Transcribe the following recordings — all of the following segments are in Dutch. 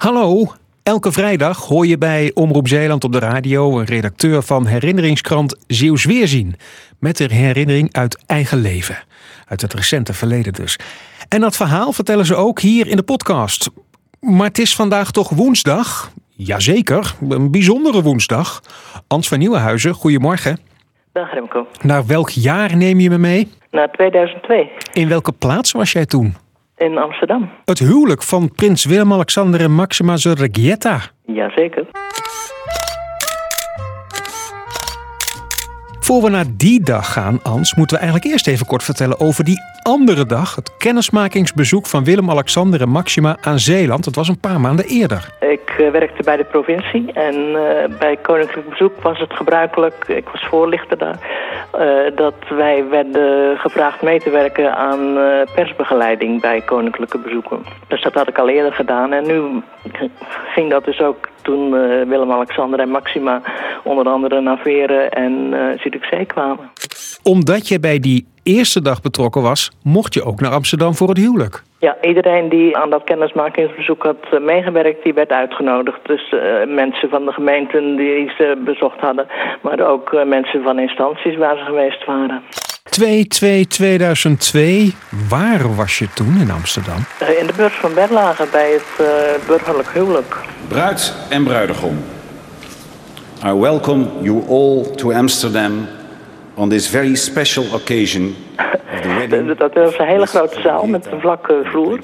Hallo, elke vrijdag hoor je bij Omroep Zeeland op de radio een redacteur van herinneringskrant Zeeuws Weerzien. Met een herinnering uit eigen leven. Uit het recente verleden dus. En dat verhaal vertellen ze ook hier in de podcast. Maar het is vandaag toch woensdag? Jazeker, een bijzondere woensdag. Ans van Nieuwenhuizen, goedemorgen. Dag Remco. Naar welk jaar neem je me mee? Naar 2002 In welke plaats was jij toen? In Amsterdam. Het huwelijk van prins Willem-Alexander en Maxima Zorregieta. Jazeker. Voor we naar die dag gaan, Ans, moeten we eigenlijk eerst even kort vertellen over die andere dag. Het kennismakingsbezoek van Willem-Alexander en Maxima aan Zeeland. Het was een paar maanden eerder. Ik eh, werkte bij de provincie en eh, bij Koninklijk Bezoek was het gebruikelijk, ik was voorlichter daar, eh, dat wij werden gevraagd mee te werken aan persbegeleiding bij Koninklijke Bezoeken. Dus dat had ik al eerder gedaan en nu ging dat dus ook toen eh, Willem-Alexander en Maxima onder andere naar Veren en uh, Zierikzee kwamen. Omdat je bij die eerste dag betrokken was, mocht je ook naar Amsterdam voor het huwelijk. Ja, iedereen die aan dat kennismakingsbezoek had eh, meegewerkt, die werd uitgenodigd. Dus uh, mensen van de gemeenten die ze bezocht hadden, maar ook uh, mensen van instanties waar ze geweest waren. 2-2-2002, waar was je toen in Amsterdam? Uh, in de beurs van Berlage bij het burgerlijk huwelijk. Bruid en bruidegom. I welcome you all to Amsterdam on this very special occasion of the wedding. Dat was een hele grote zaal met een vlakke vloer.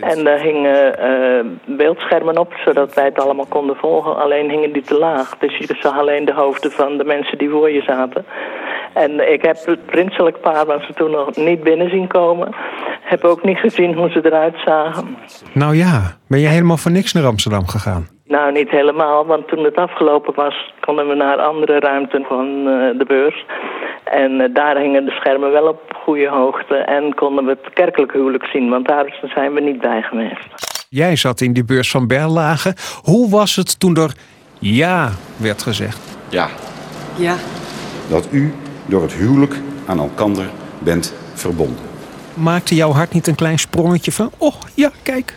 En daar hingen uh, beeldschermen op, zodat wij het allemaal konden volgen. Alleen hingen die te laag. Dus je zag alleen de hoofden van de mensen die voor je zaten. En ik heb het prinselijk paar, waar ze toen nog niet binnen zien komen... heb ook niet gezien hoe ze eruit zagen. Nou ja, ben je helemaal voor niks naar Amsterdam gegaan? Nou, niet helemaal, want toen het afgelopen was... konden we naar andere ruimten van uh, de beurs... En uh, daar hingen de schermen wel op goede hoogte en konden we het kerkelijk huwelijk zien, want daar zijn we niet bij geweest. Jij zat in die beurs van Berlage. Hoe was het toen er ja werd gezegd? Ja. Ja. Dat u door het huwelijk aan elkander bent verbonden. Maakte jouw hart niet een klein sprongetje van, oh ja, kijk.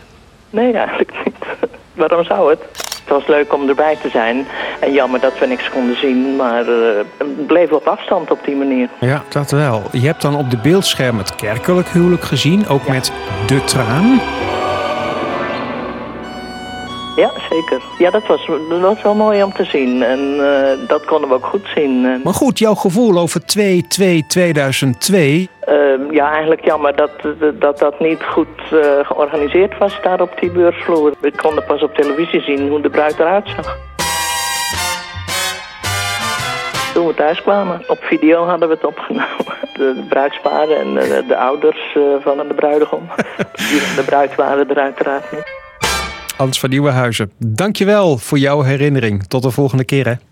Nee, eigenlijk niet. Waarom zou het? Het was leuk om erbij te zijn. En jammer dat we niks konden zien, maar uh, het bleef op afstand op die manier. Ja, dat wel. Je hebt dan op de beeldscherm het kerkelijk huwelijk gezien, ook ja. met de traan. Ja, zeker. Ja, dat was, dat was wel mooi om te zien. En uh, dat konden we ook goed zien. En... Maar goed, jouw gevoel over 2-2-2002... Uh, ja, eigenlijk jammer dat dat, dat niet goed uh, georganiseerd was daar op die beursvloer. We konden pas op televisie zien hoe de bruid eruit zag. Toen we thuis kwamen, op video hadden we het opgenomen. De bruidsparen en de, de ouders van de bruidegom. De bruid waren er uiteraard niet. Ans van Nieuwenhuizen, dankjewel voor jouw herinnering. Tot de volgende keer hè.